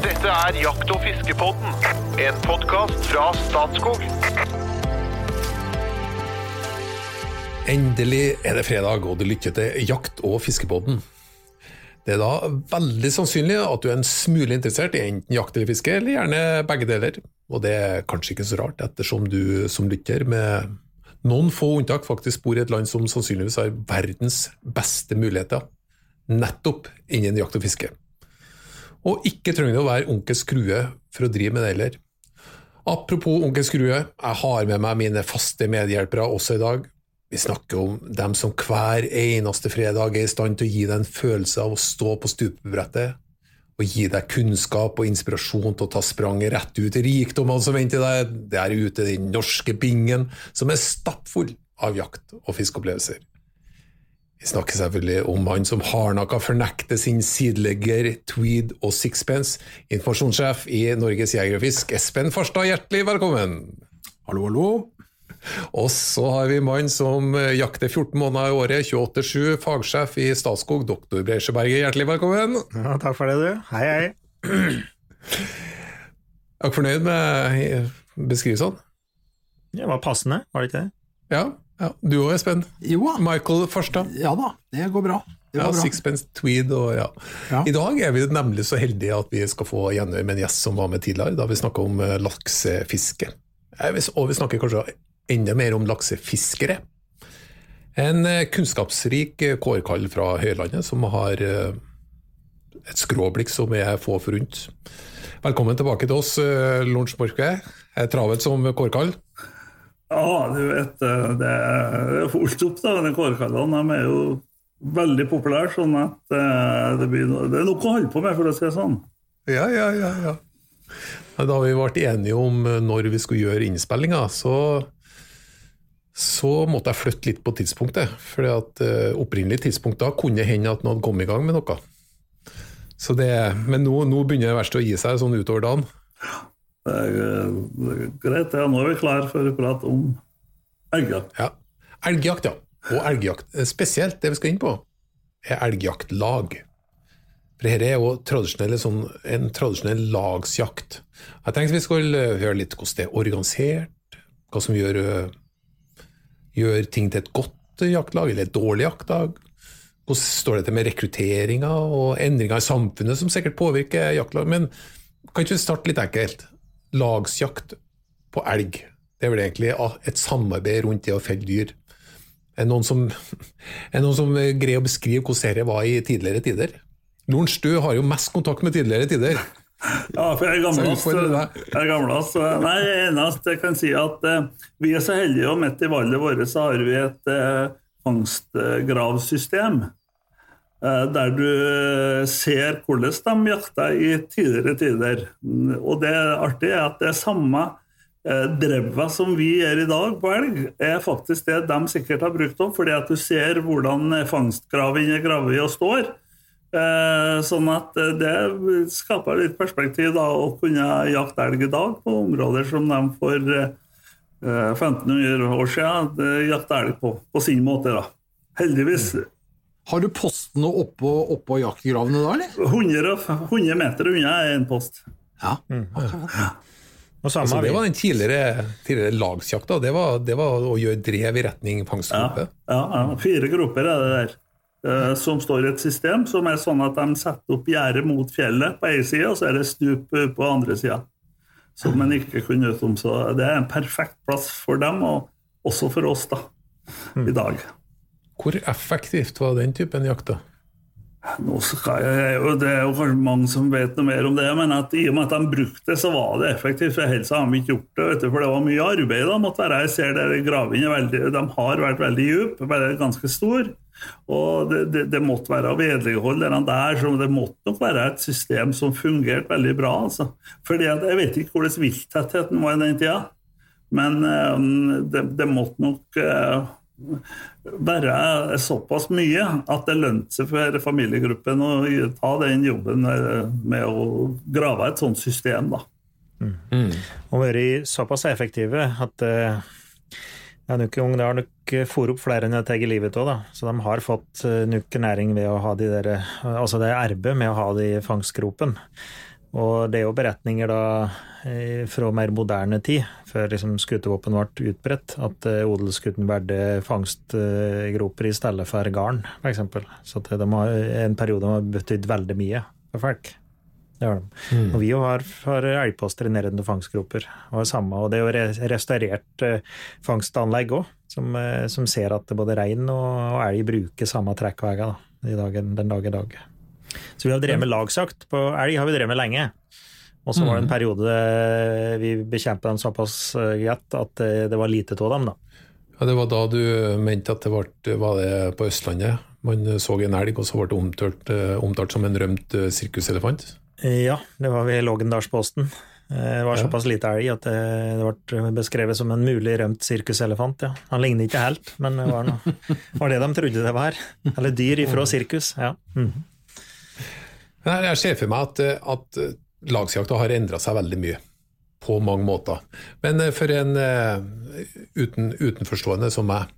Dette er Jakt- og fiskepodden, en podkast fra Statskog. Endelig er det fredag, og du lytter til Jakt- og fiskepodden. Det er da veldig sannsynlig at du er en smule interessert i enten jakt eller fiske, eller gjerne begge deler. Og det er kanskje ikke så rart, ettersom du som lytter, med noen få unntak, faktisk bor i et land som sannsynligvis har verdens beste muligheter nettopp innen jakt og fiske. Og ikke trenger det å være onkel Skrue for å drive med det heller. Apropos onkel Skrue, jeg har med meg mine faste medhjelpere også i dag. Vi snakker om dem som hver eneste fredag er i stand til å gi deg en følelse av å stå på stupebrettet, og gi deg kunnskap og inspirasjon til å ta spranget rett ut i rikdommene som venter deg der ute i den norske bingen, som er stappfull av jakt- og fiskeopplevelser. Vi snakker selvfølgelig om mannen som hardnakka fornekter sin sidelegger, tweed og sixpence, informasjonssjef i Norges Jeger og Fisk, Espen Farstad, hjertelig velkommen! Hallo, hallo. Og så har vi mannen som jakter 14 måneder i året, 28-7, fagsjef i Statskog, doktor Breisjeberget, hjertelig velkommen! Ja, takk for det, du. Hei, hei. Er dere fornøyd med beskrivelsene? Det var passende, var det ikke det? Ja, ja. Du òg, Espen? Jo. Michael Farstad? Ja da, det går bra. Det Ja. Sixpence Tweed og ja. Ja. I dag er vi nemlig så heldige at vi skal få gjenhør med en gjest som var med tidligere, da vi snakka om eh, laksefiske. Eh, Og vi snakker kanskje enda mer om laksefiskere. En eh, kunnskapsrik kårkall fra Høylandet som har et skråblikk som er få forunt. Velkommen tilbake til oss, Lorentz Borchgrei. Er travelt som kårkall? Ja, du vet, eh, det er fullt opp da, de kårkallene. De er jo veldig populære, sånn at eh, det, blir, det er nok å holde på med, for å si det sånn. Ja, ja, ja. ja. Ja, Da vi ble enige om eh, når vi skulle gjøre innspillinga, så, så måtte jeg flytte litt på tidspunktet. For opprinnelig tidspunkt da kunne det hende at noen hadde kommet i gang med noe. Så det, men nå, nå begynner det verste å gi seg sånn utover dagen. Det er, eh, det er greit, ja, nå er vi klar for å prate om elgjakt. Ja. Elgjakt, ja. Og elgjakt. Eh, Spesielt det vi skal inn på, er elgjaktlag. For dette er jo tradisjonell, sånn, en tradisjonell lagsjakt. Jeg tenkte vi skulle eh, høre litt hvordan det er organisert, hva som gjør, gjør ting til et godt jaktlag, eller et dårlig jaktlag. Hvordan står det til med rekrutteringa og endringer i samfunnet som sikkert påvirker jaktlag. Men kan ikke vi starte litt enkelt? Lagsjakt på elg. Det er vel egentlig et samarbeid rundt det å felle dyr. Er det noen som, er noen som greier å beskrive hvordan dette var i tidligere tider? Lorentz, du har jo mest kontakt med tidligere tider. Ja, for jeg er gamlest. Jeg er. Nei, det eneste jeg kan si at eh, vi er så heldige, og midt i valget vårt så har vi et eh, fangstgravsystem. Eh, Der du eh, ser hvordan de jakta i tidligere tider. Og det artige er at det samme drevet som vi gjør i dag på elg, er faktisk det de sikkert har brukt om, fordi at du ser hvordan fangstgravene er gravet og står. Eh, sånn at eh, det skaper litt perspektiv da, å kunne jakte elg i dag på områder som de for eh, 1500 år siden eh, jakta elg på, på sin måte. da. Heldigvis. Har du postene oppå, oppå jaktgravene da, eller? 100, 100 meter unna er en post. Ja. Og samme Altså, det var den tidligere, tidligere lagsjakta. Det var, det var å gjøre drev i retning fangstgruppe. ja, ja. Fire grupper er det der. eh, Som står i et system som er sånn at de setter opp gjerdet mot fjellet på én side, og så er det stup på andre sida. Som en ikke kunne utom. Så det er en perfekt plass for dem, og også for oss, da. I dag. Hvor effektivt var den typen jakt? da? Nå skal jeg, og Det er jo kanskje mange som vet noe mer om det, men at i og med at de brukte det, så var det effektivt. for Ellers har de ikke gjort det, du, for det var mye arbeid. da, måtte være. Jeg ser det, Gravene de har vært veldig dype, ganske stor. Og det, det, det måtte være vedlikehold der, så det måtte nok være et system som fungerte veldig bra. altså. Fordi Jeg vet ikke hvordan vilttettheten var i den tida, men eh, det, det måtte nok eh, være såpass mye at det lønte seg for familiegruppen å ta den jobben med å grave et sånt system. da. Og være såpass effektive at eh, ja, nok det har nok fôret opp flere enn jeg tar i livet av, da. Så de har fått eh, nok næring ved å ha de der, altså det arbeidet med å ha de i fangstgropen. Og det er jo beretninger da eh, fra mer moderne tid, før liksom skutevåpen ble utbredt, at eh, odelsgutten valgte fangstgroper i stedet for garn, f.eks. Så at de har en periode de har betydd veldig mye for folk. Det har de. Og vi har, har elgposter i nærheten av fangstgroper. Og, det samme, og det er jo restaurert eh, fangstanlegg òg, som, eh, som ser at både rein og, elg bruker samme trekkveier da, den dag i dag. Så vi har drevet med lagsjakt. På elg har vi drevet med lenge. Og så var det en periode vi bekjempet dem såpass eh, greit at eh, det var lite av dem, da. Ja, det var da du mente at det ble, var det på Østlandet man så en elg, og så ble det omtalt, eh, omtalt som en rømt eh, sirkuselefant? Ja, det var ved Lågendalsposten. Eh, Det var såpass lite elg at det, ble beskrevet som en mulig rømt sirkuselefant. Ja. Han ligner ikke helt, men det var, noe, var det de trodde det var. Eller dyr ifra sirkus. Ja. Mhm. Men Jeg ser for meg at, eh, at eh, lagsjakta har endra seg veldig mye. På mange måter. Men eh, for en uten, utenforstående som meg,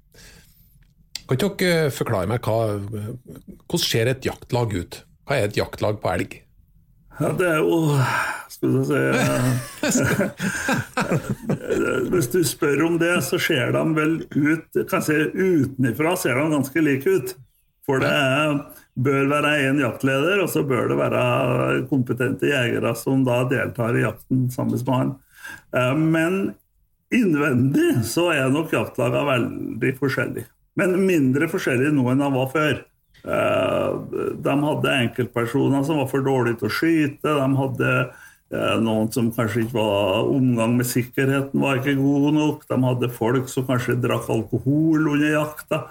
kan ikke dere forklare meg hva, hvordan ser et jaktlag ut? Hva er et jaktlag på elg? Ja, det er jo Skal vi si Hvis du spør om det, så ser de vel ut kan jeg si Utenfra ser de ganske like ut. For det bør være én jaktleder, og så bør det være kompetente jegere som da deltar i jakten sammen med han. Eh, Men innvendig så er nok jaktlagene veldig forskjellige. Men mindre forskjellige nå enn de var før. Eh, De hadde enkeltpersoner som var for dårlige til å skyte. De hadde eh, noen som kanskje ikke var Omgang med sikkerheten var ikke god nok. De hadde folk som kanskje drakk alkohol under jakta.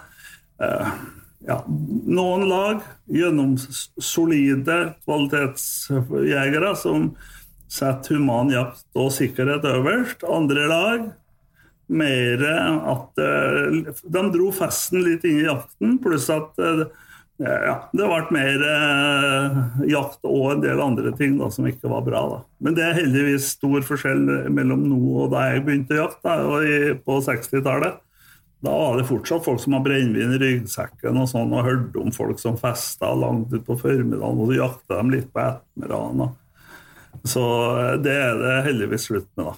Ja, noen lag gjennom solide kvalitetsjegere som setter human jakt og sikkerhet øverst. Andre lag mer at eh, de dro festen litt inn i jakten, pluss at eh, ja, det ble mer eh, jakt og en del andre ting da, som ikke var bra. Da. Men det er heldigvis stor forskjell mellom nå og da jeg begynte å jakte på 60-tallet. Da var det fortsatt folk som hadde brennevin i ryggsekken og sånn, og hørte om folk som festa langt utpå formiddagen, og så jakta dem litt på ettermiddagen. da. Så eh, det er det heldigvis slutt med, da.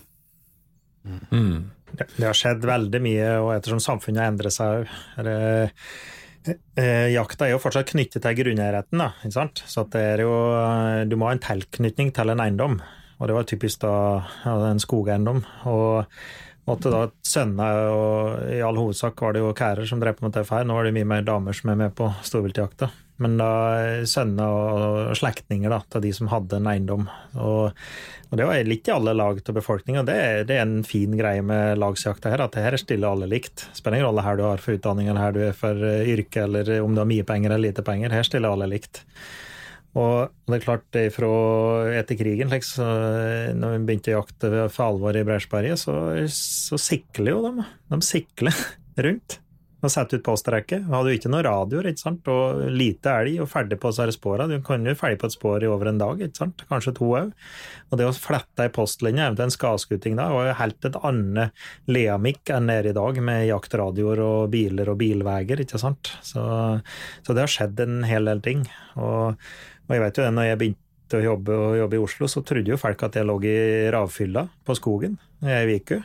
Det det har skjedd veldig mye, og ettersom samfunnet endrer seg òg Jakta er jo fortsatt knyttet til grunneierretten, da, ikke sant? så at det er jo, eh, du må ha en tilknytning til en eiendom. Og det var typisk da ja, en skogeiendom. Og måtte da sønner, og i all hovedsak var det jo kærer som drev på med TFR, nå er det mye mer damer som er med på storviltjakta. Men da sønner og slektninger da, til de som hadde en eiendom. Og, og det var litt i alle lag av befolkninga. Det, det er en fin greie med lagsjakta her, at det her stiller alle likt. Spiller ingen rolle her du har for utdanning, eller her du er for eh, yrke, eller om du har mye penger eller lite penger. Her stiller alle likt. Og det er klart, det er etter krigen, liksom, når vi begynte å jakte for alvor i Breirsberget, så, så sikler jo de. De sikler rundt og setter ut postrekke. Hadde jo ikke noe radioer, ikke sant? og lite elg, og ferdig på disse sporene. Du kan jo ferdig på et spor i over en dag, ikke sant? kanskje to òg. Og det å flette ei postlinje, eventuelt en skadskuting da, var jo helt et annet leamikk enn nede i dag, med jaktradioer og biler og bilveier, ikke sant. Så, så det har skjedd en hel del ting. Og, og jeg vet jo når jeg begynte å jobbe, å jobbe i Oslo, så trodde jo folk at jeg lå i ravfylla på skogen Jeg gikk jo.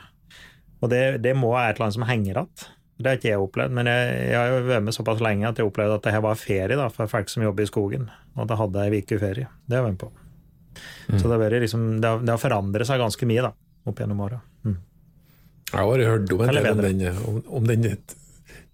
Og det, det må være et eller annet som henger igjen. Det har ikke jeg opplevd, men jeg, jeg har jo vært med såpass lenge at jeg opplevde at det her var ferie da, for folk som jobber i skogen. Og da hadde jeg ei uke ferie. Det har jeg vært med på. Så det har, liksom, det, har, det har forandret seg ganske mye da, opp gjennom åra. Mm. Jeg har hørt om, del om den, om, om den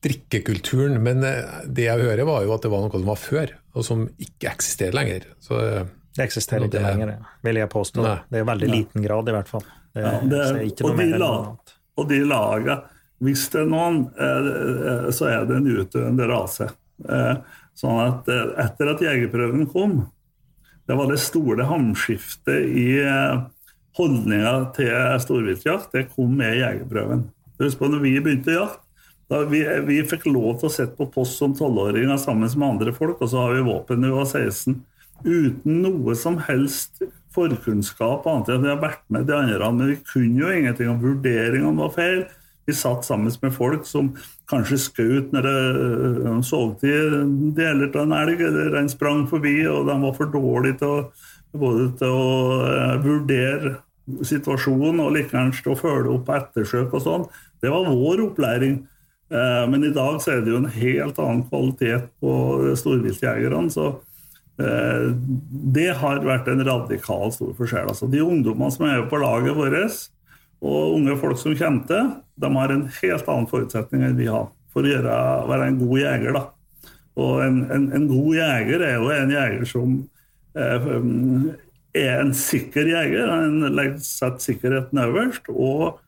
drikkekulturen, men eh, det jeg hører var jo at det var noe som var før, og som ikke eksisterer lenger. Så eh, Det eksisterer ikke Det- lenger, vil jeg påstå. Nei. Det er veldig liten grad, i hvert fall. Det, Ja, det er- og de mer la- Og de laga Hvis det er noen, eh, så er det en utøvende rase. Eh, Sånn at eh, etter at jegerprøven kom, det var det store hamskiftet i eh, holdninga til storviltjakt. Det kom med jegerprøven. Husk på når vi begynte jakt. Vi, vi fikk lov til å sette på post som tolvåringer sammen med andre folk, og så har vi våpen når vi var 16. Uten noe som helst forkunnskap, annet enn at vi har vært med de andre. Men vi kunne jo ingenting om vurderingene var feil. Vi satt sammen med folk som kanskje skjøt når de så til deler av en elg, eller en sprang forbi, og de var for dårlige til å, både til å uh, vurdere situasjonen og likevel stå og følge opp ettersøk og sånn. Det var vår opplæring. Uh, men i dag så er det jo en helt annen kvalitet på storviltjegerne. så uh, det har vært en radikal stor forskjell. Altså, de ungdommene som er på laget vårt, og unge folk som til, de har en helt annen forutsetning enn vi har for å gjøre, være en god jeger. da. Og en, en, en, god jeger er jo en jeger som eh, er en sikker jeger. Han setter sikkerheten øverst. Og eh,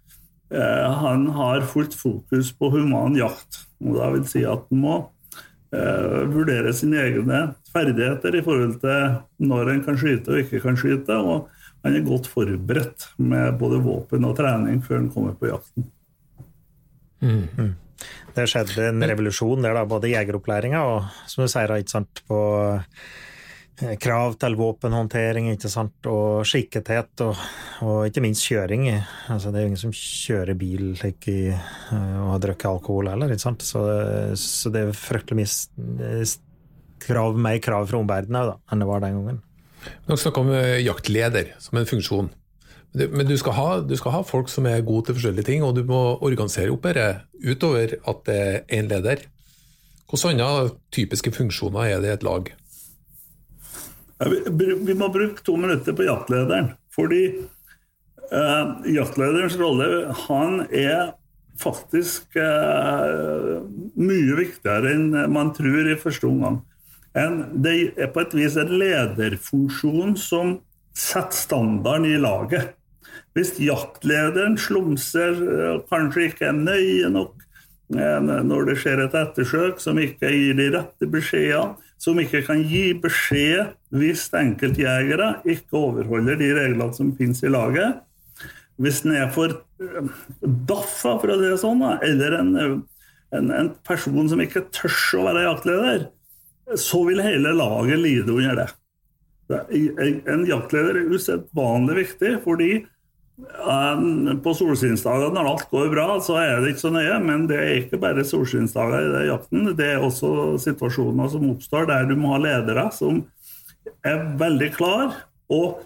han har fullt fokus på human jakt. Og det vil si at han må eh, vurdere sine egne ferdigheter i forhold til når en kan skyte og ikke kan skyte. og han er godt forberedt med både våpen og trening før han kommer på jakten. Mm. Det skjedde en revolusjon der, da, både i jegeropplæringa og som du sier, ikke sant, på eh, krav til våpenhåndtering og skikkethet, og, og, ikke minst kjøring. Altså, det er jo ingen som kjører bil like, eh, og har drukket alkohol heller? Så, så det er fryktelig mye krav, mer krav fra omverdenen enn det var den gangen. Dere snakker om eh, jaktleder som en funksjon. Men du skal, ha, du skal, ha, folk som er gode til forskjellige ting, og du må organisere opp dette utover at det er én leder. Hvilke andre typiske funksjoner er det i et lag? Vi må bruke to minutter på jaktlederen. Fordi eh, jaktlederens rolle han er faktisk eh, mye viktigere enn man tror i første omgang en, det er på et vis en lederfunksjon som setter standarden i laget. Hvis jaktlederen slumser, eh, kanskje ikke er nøye nok eh, når det skjer et ettersøk, som ikke gir de rette beskjedene, som ikke kan gi beskjed hvis enkeltjegere ikke overholder de reglene som finnes i laget. Hvis den er for eh, daffa, for å si det sånn, eller en, en, en person som ikke tør å være jaktleder, så vil hele laget lide under det. En jaktleder er usedvanlig viktig, fordi um, på solskinnsdager når alt går bra, så er det ikke så nøye. Men det er ikke bare solskinnsdager i det jakten, det er også situasjoner som oppstår der du må ha ledere som er veldig klar, og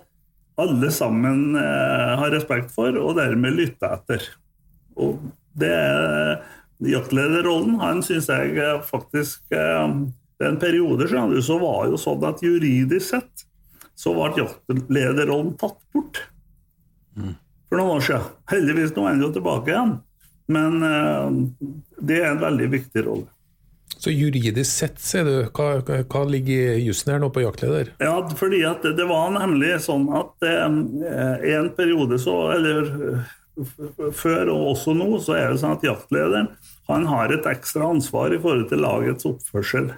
alle sammen eh, har respekt for, og dermed lytter etter. Og det er jaktlederrollen. Han syns jeg faktisk eh, en periode så var det jo sånn at juridisk sett så ble jaktlederrollen tatt bort mm. for noen år siden. Heldigvis nå er han jo tilbake igjen, men uh, det er en veldig viktig rolle. Så juridisk sett, ser du, hva, hva ligger i jussen her nå på jaktleder? Ja, fordi at det var nemlig sånn at um, en periode så, eller før og også nå, så er det sånn at jaktlederen han har et ekstra ansvar i forhold til lagets oppførsel.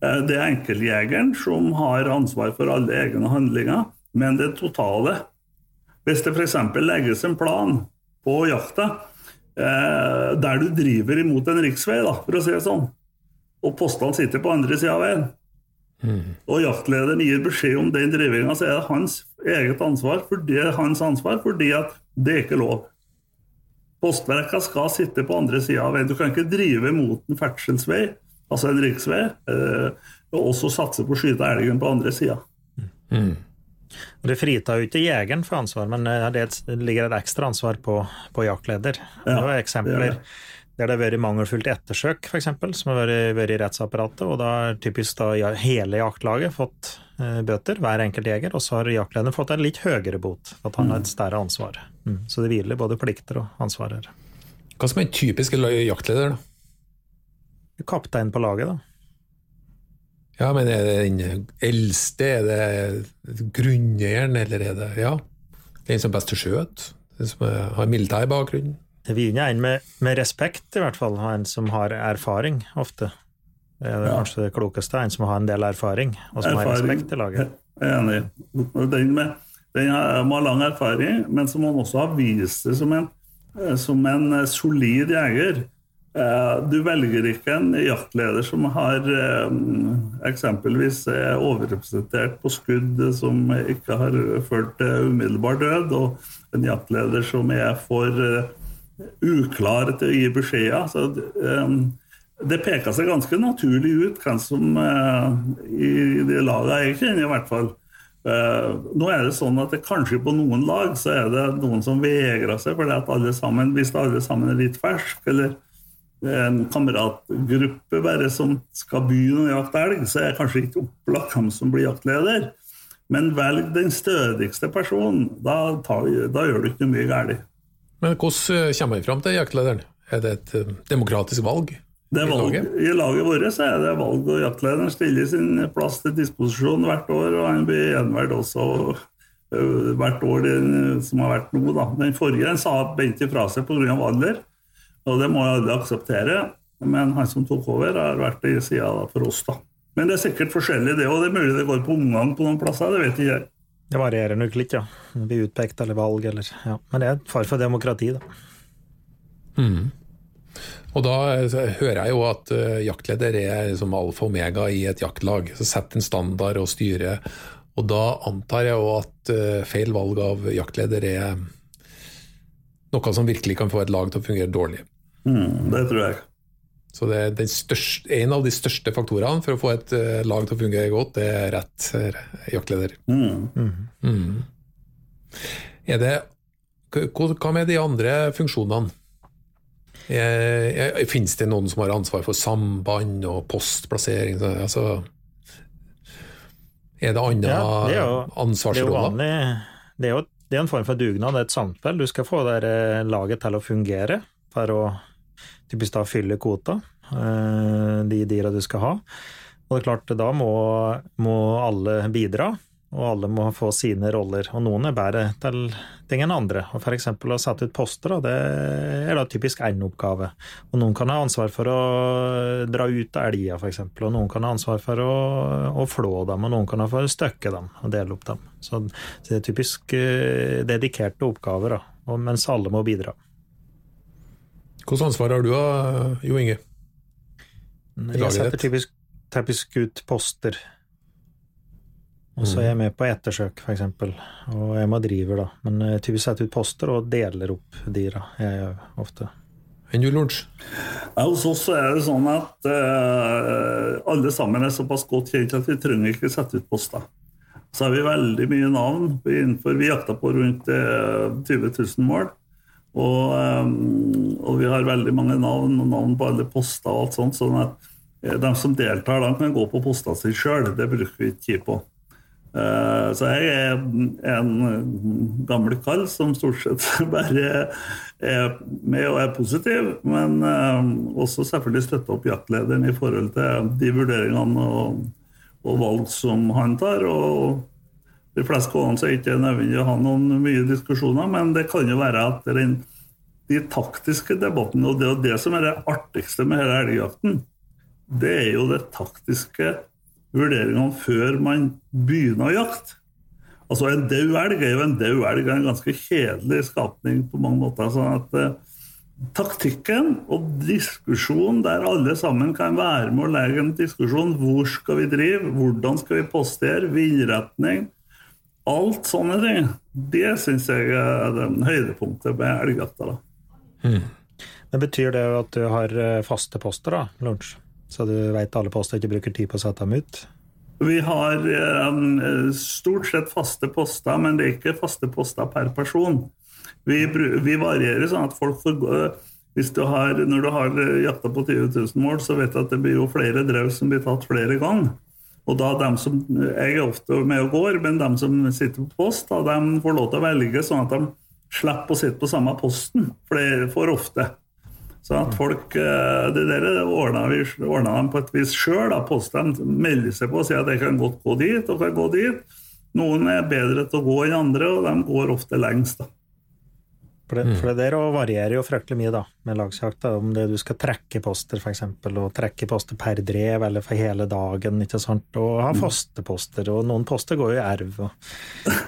Eh, det er enkeltjegeren som har ansvar for alle egne handlinger, men det totale. Hvis det f.eks. legges en plan på jakta eh, der du driver imot en riksvei, da, for å si det sånn, og postene sitter på andre sida av veien, mm. og jaktlederen gir beskjed om den drivinga, så er det hans eget ansvar, for det er hans ansvar fordi at det er ikke lov. Postverka skal sitte på andre sida av veien. Du kan ikke drive mot en ferdselsvei altså en riksvei, eh, og også satse på å skyte elgen på andre sida. Mm. Det fritar jo ikke jegeren for ansvar, men eh, det ligger et ekstra ansvar på, på jaktleder. Ja, det er eksempler det det. der det har vært mangelfullt ettersøk, f.eks., som har vært, vært, i rettsapparatet. og Da har typisk da hele jaktlaget fått eh, bøter, hver enkelt jeger, og så har jaktlederen fått en litt høyere bot, at han har et større ansvar. Mm. Så det hviler både plikter og ansvar her. Hva som er en typisk jaktleder? da? kaptein på laget, da. Ja, men er det den eldste? Er det grunneieren, eller er det ja, den som best til skjøt? Den som har militær bakgrunn? Det begynner en med, med, respekt, i hvert fall. En som har erfaring, ofte. Det er det ja. kanskje det klokeste. En som har en del erfaring, og som erfaring. har respekt i laget. Jeg er enig. Den, med, den må ha lang erfaring, men som han også har vist seg som en, som en solid jeger. Eh, du velger ikke en jaktleder som har eh, eksempelvis er overrepresentert på skudd som ikke har ført til umiddelbar død, og en jaktleder som er for uklar til å gi beskjeder. Så, eh, det peker seg ganske naturlig ut hvem som eh, i de lagene jeg kjenner, i hvert fall. Eh, nå er det sånn at det kanskje på noen lag så er det noen som vegrer seg fordi at alle sammen, hvis alle sammen er litt ferske, eller en kameratgruppe bare som skal begynne å jakte elg, så er det kanskje ikke opplagt hvem som blir jaktleder. Men velg den stødigste personen. Da, tar, da gjør du ikke noe mye galt. Men hvordan eh, kommer man fram til jaktlederen? Er det et eh, demokratisk valg? Det er i valg, laget? I laget vårt så er det valg, og jaktlederen stiller sin plass til disposisjon hvert år. Og han blir gjenvalgt også øh, hvert år den, som har vært nå. Da. Den forrige den sa bent ifra seg pga. alder, og det må alle akseptere. Men han som tok over, har vært i sida for oss. da. Men det er sikkert forskjellig, det òg. Det er mulig det går på omgang på noen plasser, det vet ikke jeg. Det varierer nok litt, ja. Det blir utpekt eller valg eller ja. Men det er far for demokrati, da. Og da eh, hører jeg jo at eh, jaktleder er liksom alfa og omega i et jaktlag. Så setter en standard og styrer. Og da antar jeg jo at eh, feil valg av jaktleder er noe som virkelig kan få et lag til å fungere dårlig. Mm, det tror jeg. Så det er største, en av de største faktorene for å få et eh, lag til å fungere godt, det er rett eh, jaktleder. Mm. Mm. Er det, hva med de andre funksjonene? Er, er, finnes det noen som har ansvar for samband og postplassering? så- Altså, er det andre Ja, det er jo- Det er jo ansvarsroller? Det er jo det er en form for dugnad, det er et samspill. Du skal få det der laget til å fungere for å typisk da fylle kvota, eh, de dyra du skal ha. Og det er klart, da må, må alle bidra, og alle må få sine roller. Og noen er bedre til ting enn andre. Og eksempel å sette ut poster, det er da typisk én oppgave. Og noen kan ha ansvar for å dra ut elger, f.eks., og noen kan ha ansvar for å, å flå dem, og noen kan ha for å støkke dem og dele opp dem. Så, så det er typisk eh, dedikerte oppgaver, da, mens alle må bidra. Hvilket ansvar har du, da, Jo Inge? Jeg setter typisk, typisk ut poster. Og så er jeg med på ettersøk, f.eks. Og jeg må drive, da. Men jeg typisk setter ut poster og deler opp dyra. Jeg gjør ofte. Enn du, Lorentz? Hos oss er det sånn at eh, alle sammen er såpass godt kjent at vi trenger ikke sette ut poster. Så har vi veldig mye navn innenfor Vi jakter på rundt eh, 20 000 mål. Og, eh, og vi har veldig mange navn og navn på alle poster og alt sånt. sånn at eh, de som deltar, de kan gå på postene sine sjøl. Det bruker vi ikke tid på. Eh, Så jeg er en gammel kall som stort sett bare er med og er positiv, men også selvfølgelig støtter opp jaktlederen i forhold til de vurderingene og, og valg som han tar. og de fleste gangene er det ikke nødvendig å ha noen mye diskusjoner, men det kan jo være at den, de taktiske debattene, og det og det som er det artigste med hele elgjakten, det er jo det taktiske vurderingene før man begynner å jakte. Altså En død elg er jo en død elg, en ganske kjedelig skapning på mange måter. sånn at eh, Taktikken og diskusjon der alle sammen kan være med å legge en diskusjon. Hvor skal vi drive? Hvordan skal vi postere? Vindretning? Alt sånne ting. Det syns jeg er den høydepunktet med elgjakta. da. Men betyr det at du har eh, faste poster, da, lunsj? Så du veit alle poster, ikke bruker tid på å sette dem ut? Vi har um, stort sett faste poster, men det er ikke faste poster per person. Vi, vi varierer sånn at folk får gå hvis du har, Når du har jakta på 20 000 mål, så vet du at det blir jo flere drev som blir tatt flere ganger. Og da dem som, Jeg er ofte med og går, men de som sitter på post, da, de får lov til å velge sånn at de slipper å sitte på samme posten, for det er for ofte. Så at folk, eh, Det der ordner de på et vis sjøl. Posten melder seg på og sier at jeg kan godt gå dit og kan gå dit. Noen er bedre til å gå enn andre, og de går ofte lengst. da. For det, for det der varierer jo fryktelig mye da, med lagsjakt. da, Om det du skal trekke poster, f.eks., og trekke poster per drev eller for hele dagen. ikke sant, Og ha faste poster. Og noen poster går jo i erv. Og,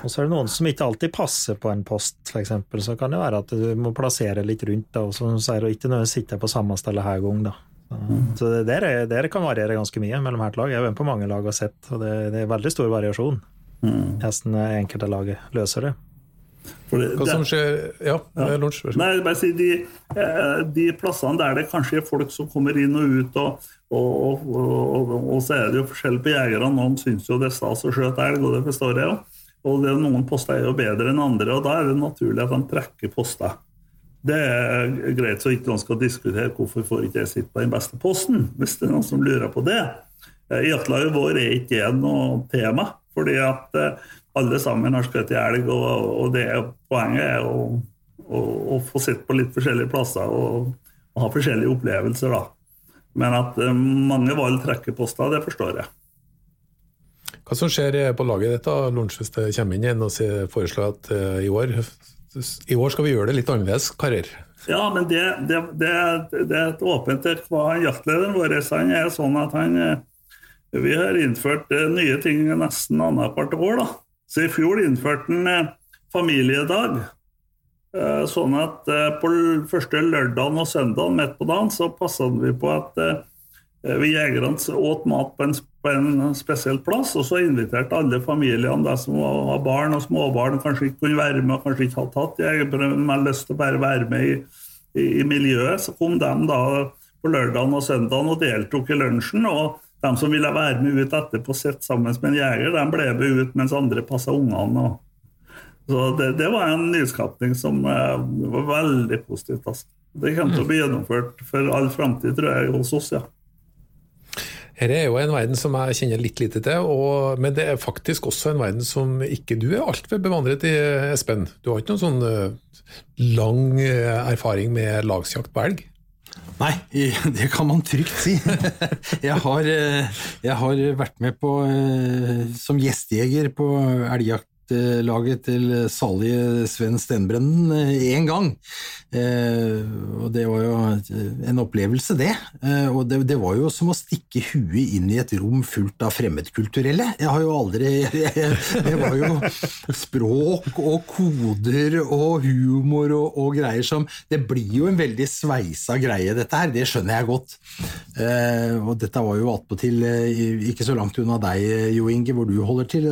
og så er det noen som ikke alltid passer på en post, f.eks. Så kan det være at du må plassere litt rundt, da, og som sier, og ikke nødvendigvis sitte på samme sted hver gang. da. Så, så det der, er, der kan variere ganske mye mellom hvert lag. Jeg har vært på mange lag og sett, og det, det er veldig stor variasjon. Mm. Hesten enkelte laget løser det. Det- Hva som skjer Ja, ja. så. Nei, bare si de, eh, de plassene der det kanskje er folk som kommer inn og ut, og, og, og, og, og så er det jo forskjell på jegerne. Noen syns jo det er stas å skjøte elg, og det forstår jeg jo. Og det, er noen poster er jo bedre enn andre, og da er det naturlig at de trekker poster. Det er greit, så ikke noen skal diskutere hvorfor får ikke jeg sitte på den beste posten, hvis det er noen som lurer på det. Eh, I jaktlaget vår er ikke det noe tema, fordi at eh, alle sammen har skutt elg, og, og det poenget er å, å, å få sitte på litt forskjellige plasser og, og ha forskjellige opplevelser. da. Men at eh, mange valg trekker poster, det forstår jeg. Hva som skjer på laget ditt, da, Lunsj, hvis det kommer inn igjen og foreslår at eh, i år i år skal vi gjøre det litt annerledes, karer. Ja, men det, det, det, det er et åpent hva han jaktlederen vår han er sånn at han eh, Vi har innført nye ting nesten annethvert år. da. Så I fjor innførte han eh, familiedag. Eh, Sånn at eh, på første lørdagen og søndagen midt på dagen så passet vi på at vi jegerne åt mat på en, på en spesiell plass, og så inviterte alle familiene de som var barn og småbarn kanskje ikke kunne være med og kanskje ikke hadde tatt jegerprøven, men hadde lyst til å bare være med i, i, i miljøet, så kom de da på lørdagen og søndagen og deltok i lunsjen. og de som ville være med ut etterpå, sitte sammen med en jeger, de ble med ut mens andre passa ungene. så det, det var en nyskapning som eh, var veldig positivt. Altså. Det kommer til å bli gjennomført for all framtid, tror jeg, hos oss. ja. Dette er jo en verden som jeg kjenner litt lite til, og, men det er faktisk også en verden som ikke du er altfor bevandret i, Espen. Du har ikke noen sånn eh, lang eh, erfaring med lagsjakt på elg? Nei, det kan man trygt si. Jeg har, eh, jeg har vært med på, eh, som gjestejeger på elgjaktlaget til salige Sven Stenbrennen én gang. Eh, Og det var jo en opplevelse, det. Eh, Og det, det var jo som å stikke huet inn i et rom fullt av fremmedkulturelle. Jeg har jo aldri Det var jo språk og koder og humor og, og greier som Det blir jo en veldig sveisa greie, dette her. Det skjønner jeg godt. Eh, og dette var jo attpåtil eh, ikke så langt unna deg, Jo Inge, hvor du holder til.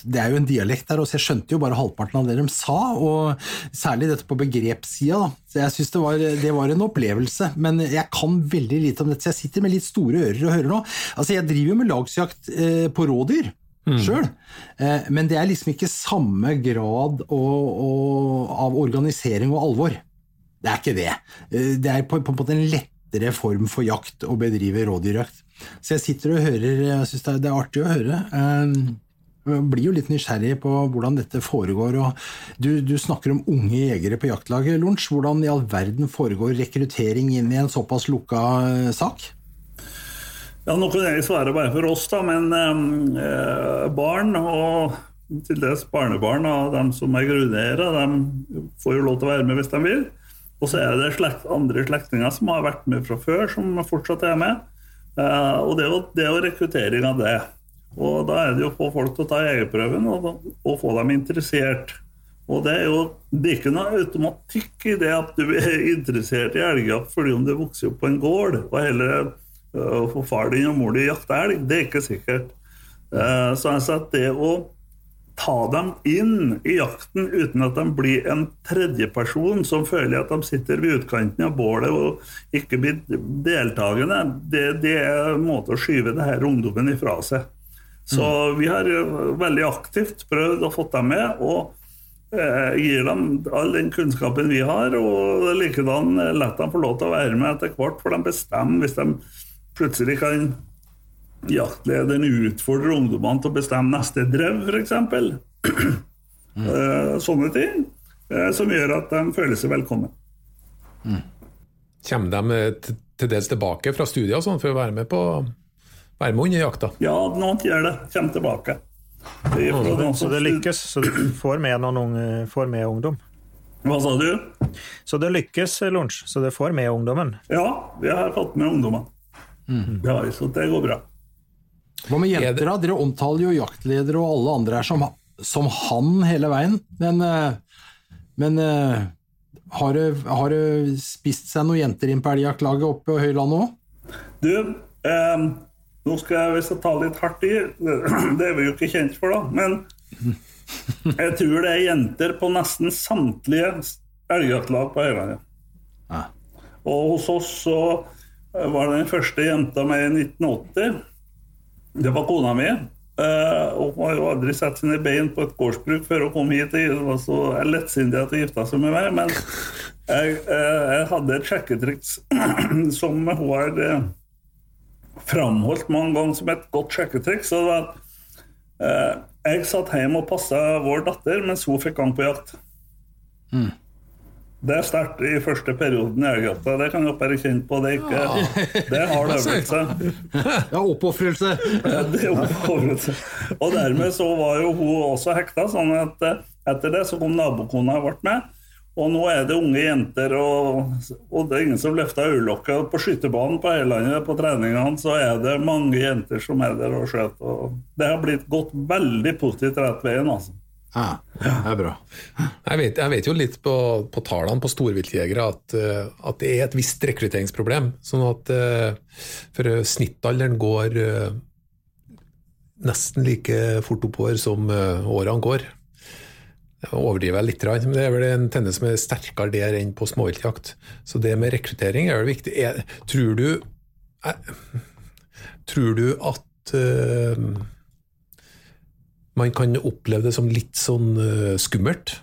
Det er jo en dialekt der, så jeg skjønte jo bare halvparten av det de sa, og særlig dette på begrepssida. Så jeg synes det var, det var en opplevelse, men jeg kan veldig lite om dette, så jeg sitter med litt store ører og hører nå. Altså, jeg driver jo med lagsjakt eh, på rådyr. selv Eh, men det er liksom ikke samme grad og, og, av organisering og alvor. Det er ikke det. Eh, Det er på, på en måte en lettere form for jakt å bedrive rådyrjakt. Så jeg sitter og hører, jeg syns det, er- artig å høre. Eh, Jeg blir jo litt nysgjerrig på hvordan dette foregår. Du, du snakker om unge jegere på jaktlaget, Lunsj. Hvordan i all verden foregår rekruttering inn i en såpass lukka sak? Ja, Nå kan jeg svare bare for oss, da, men eh, barn og til dels barnebarn av dem som er grunneiere, de får jo lov til å være med hvis de vil. Og så er det slekt, andre slektninger som har vært med fra før, som fortsatt er med. Eh, og det er, jo, det er jo rekruttering av det. Og da er det jo å få folk til å ta jegerprøven og, og få dem interessert. Og det er jo det er ikke noe automatikk i det at du er interessert i elgjakt fordi om du vokser opp på en gård og heller øh, får far din og mor din jakte elg. Det er ikke sikkert. Eh, Så altså at det å ta dem inn i jakten uten at de blir en tredjeperson som føler at de sitter ved utkanten av bålet og ikke blir deltakende, det, det er en måte å skyve det her ungdommen ifra seg. Så vi har øh, veldig aktivt prøvd å få dem med, og eh, gir dem all den kunnskapen vi har, og likedan eh, lar dem få lov til å være med etter hvert, for de bestemmer hvis de plutselig kan jaktlederen utfordrer ungdommene til å bestemme neste drev, f.eks. Eh, Sånne ting eh, som gjør at de føler seg velkommen. Kommer de eh, til- dels tilbake fra studier sånn for å være med på være med under jakta? Ja, noen gjør det. Kommer tilbake. Det noen Så det lykkes, så du får med, noen unge, får med ungdom. Hva sa du? Så det lykkes, Lunsj, så du får med ungdommen. Ja, vi har fått med ungdommene. Ja, så det går bra. Hva med Er jenter, da? Dere omtaler jo jaktledere og alle andre her som, som han hele veien. Men, eh, men eh, har, det, har det spist seg noen jenter inn på elgjaktlaget oppe på Høylandet òg? Du, eh, nå skal jeg jeg ta litt hardt i, det er vi jo ikke kjent for, da. Men Jeg tror det er jenter på nesten samtlige elgjaktlag på Høylandet. Ja. Og hos oss så var det den første jenta med i 1980. Det var kona mi. eh, og hun har jo aldri sett sine bein på et gårdsbruk før hun kom hit. Hun var så lettsindig at hun gifta seg med meg. Men jeg, eh, jeg hadde et sjekketriks som hun har eh, framholdt mange ganger som et godt sjekketriks. Og jeg satt hjemme og passa vår datter mens hun fikk gang på jakt. Det er sterkt i første perioden i Elgata. Det kan dere bare kjenne på. Det, er ikke, det har det øvd seg. Ja, oppofrelse! Ja, det er oppfordrelse. Og dermed så var jo hun også hekta, sånn at eh, etter det så kom nabokona og ble med. Og nå er det unge jenter, og, og det er ingen som løfter øyelokket. På skytebanen på Høylandet på treningene så er det mange jenter som er der og skjøter. Og det har blitt gått veldig positivt rett veien, altså. Ja, det er bra. Jeg vet, jeg vet jo litt på, på tallene på storviltjegere at, eh, at det er et visst rekrutteringsproblem. Sånn at eh, for snittalderen går eh, nesten like fort oppover som eh, årene går. Jeg overdriver litt, men det er vel en tendens som er sterkere der enn på småviltjakt. Så det med rekruttering er vel viktig. Er, tror du eh, Tror du at eh, man kan oppleve det som litt sånn eh, skummelt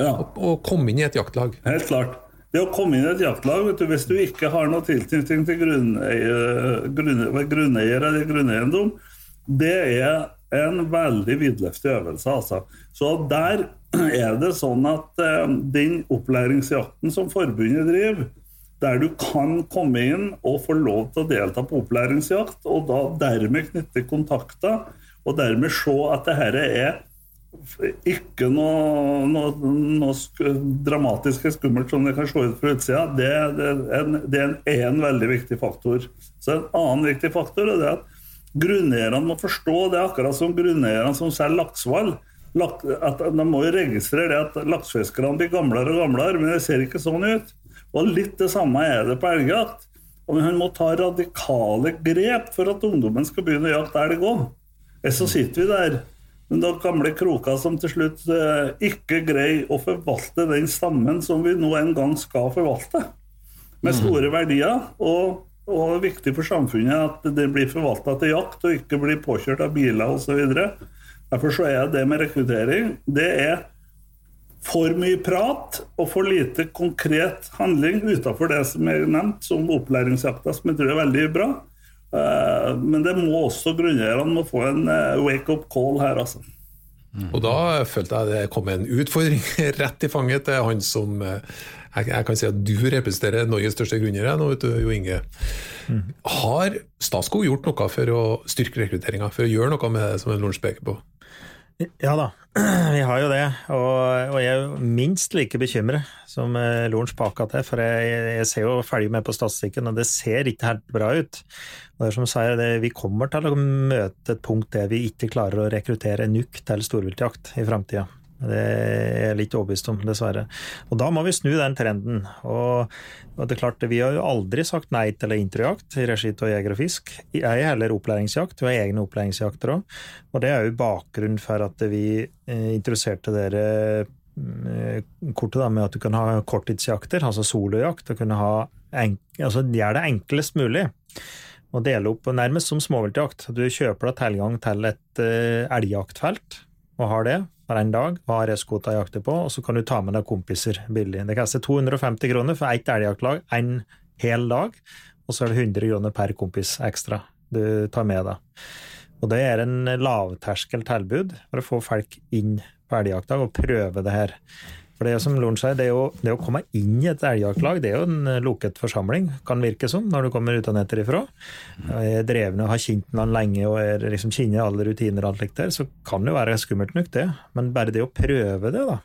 Ja. å komme inn i et jaktlag? Helt klart. Det å komme inn i et jaktlag, vet du, hvis du ikke har noe tilknytning til grunneier, grunne, grunneier eller grunneiendom, det er en veldig vidløftig øvelse. Altså. Så der er det sånn at eh, den opplæringsjakten som forbundet driver, der du kan komme inn og få lov til å delta på opplæringsjakt, og da dermed knytte kontakter, og dermed se at det her er ikke noe, noe, noe sk dramatisk og skummelt som det kan se ut fra utsida. Det, det, en, det er en, veldig viktig faktor. Så En annen viktig faktor er at grunneierne må forstå det, akkurat som grunneierne som selger laksehval. Lak, at De må jo registrere det at laksefiskerne blir gamlere og gamlere, men det ser ikke sånn ut. Og Litt det samme er det på elgjakt. Og Han må ta radikale grep for at ungdommen skal begynne å jakte elg òg. Så sitter vi der med noen gamle kroker som til slutt eh, ikke greier å forvalte den stammen som vi nå en gang skal forvalte, med store verdier. Og, og det er viktig for samfunnet at det blir forvalta til jakt og ikke blir påkjørt av biler osv. Derfor så er det med rekruttering det er for mye prat og for lite konkret handling utenfor det som er nevnt som opplæringsjakta, som jeg tror er veldig bra. Eh, Men det må også grunneierne må få en eh, wake-up call her, altså. Og da følte jeg det kom en utfordring rett i fanget til han som eh, jeg, jeg kan si at du representerer Norges største grunneiere nå, vet du, Jo Inge. Har Statskog gjort noe for å styrke rekrutteringa, for å gjøre noe med det som Lorentz peker på? Ja da, vi har jo det. Og, og jeg er minst like bekymret som eh, Lorentz på akkurat det. For jeg, jeg ser jo ferdig med på statistikken, og det ser ikke helt bra ut. Og det er som sier, det, Vi kommer til å møte et punkt der vi ikke klarer å rekruttere nok til storviltjakt i framtida. Det er jeg litt overbevist om, dessverre. Og da må vi snu den trenden. Og, det er klart, vi har jo aldri sagt nei til introjakt i regi av Jeger og Fisk. Jeg er heller opplæringsjakt, vi har egne opplæringsjakter òg. Og det er jo bakgrunnen for at vi eh, introduserte dere eh, kortet da, med at du kan ha korttidsjakter, altså solojakt, og kunne ha altså gjøre det enklest mulig. å dele opp nærmest som småviltjakt. Du kjøper deg tilgang til et uh, elgjaktfelt, og har det for en dag, og har reskota jakter på, og så kan du ta med deg kompiser billig. Det koster 250 kroner for ett elgjaktlag en hel dag, og så er det 100 kroner per kompis ekstra du tar med deg. Og det er en lavterskel tilbud for å få folk inn på elgjakta og prøve det her. For det som Loren sier, det, er jo, det å komme inn i et elgjaktlag, det er jo en lukket forsamling, kan virke som, når du kommer utenfra. Jeg er drevne, har kjent noen lenge og er liksom kjenner alle rutiner og alt likt der, så kan det jo være skummelt nok, det. Men bare det å prøve det, da.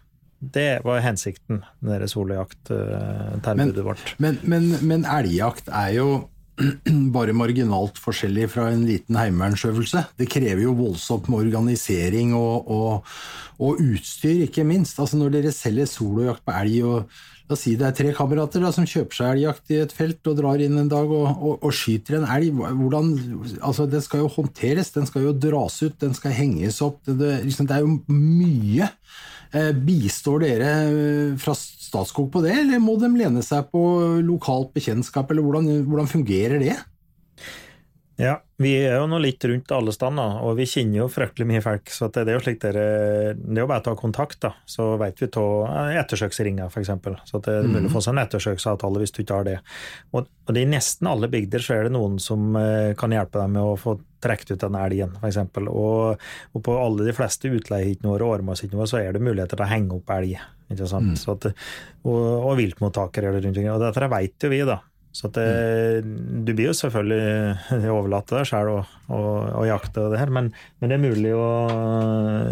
Det var hensikten med det solojakt-tilbudet vårt. Men, men, men elgjakt er jo bare marginalt forskjellig fra en liten heimevernsøvelse. Det krever jo voldsomt med organisering og, og, og utstyr, ikke minst. Altså Når dere selger solojakt på elg og La oss si det er tre kamerater da, som kjøper seg elgjakt i et felt og drar inn en dag og, og, og skyter en elg. Hvordan, altså Den skal jo håndteres, den skal jo dras ut, den skal henges opp. Det, det, liksom, det er jo mye. Eh, bistår dere eh, fra Statskog på det, eller må de lene seg på lokalt bekjentskap, eller hvordan, hvordan fungerer det? Ja, vi er jo nå litt rundt alle steder, og vi kjenner jo fryktelig mye folk. Så det er jo slik dere, det er jo bare å ta kontakt, da. Så vet vi av ettersøksringer, f.eks. Så det er mulig å få seg en ettersøksavtale hvis du ikke har det. Og, og i nesten alle bygder så er det noen som eh, kan hjelpe deg med å få trukket ut den elgen, f.eks. Og, og på alle de fleste utleiehyttene våre og åremålshyttene så er det muligheter til å henge opp elg. ikke sant? Mm. At, og, og viltmottakere rundt omkring. Og dette vet jo vi, da. Så det, du blir jo selvfølgelig overlatt til deg sjøl å, jakte og det her, men, men, det er mulig, å,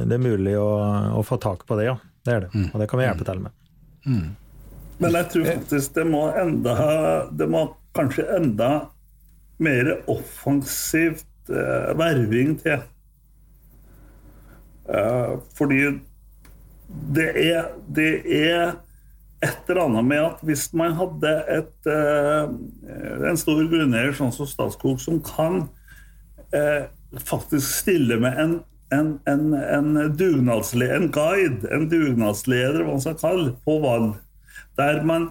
det er mulig å, å, få tak på det, ja. Det er det. Mm. Og det kan vi hjelpe til med. Mm. Men jeg tror faktisk det må enda Det må kanskje enda mer offensivt eh, verving til. Eh, fordi det er, det er et eller annet med at hvis man hadde et, uh, en stor grunneier sånn som Statskog, som kan eh, faktisk stille med en, en, en, en en guide, en dugnadsleder, hva man skal kalle, på valg, der man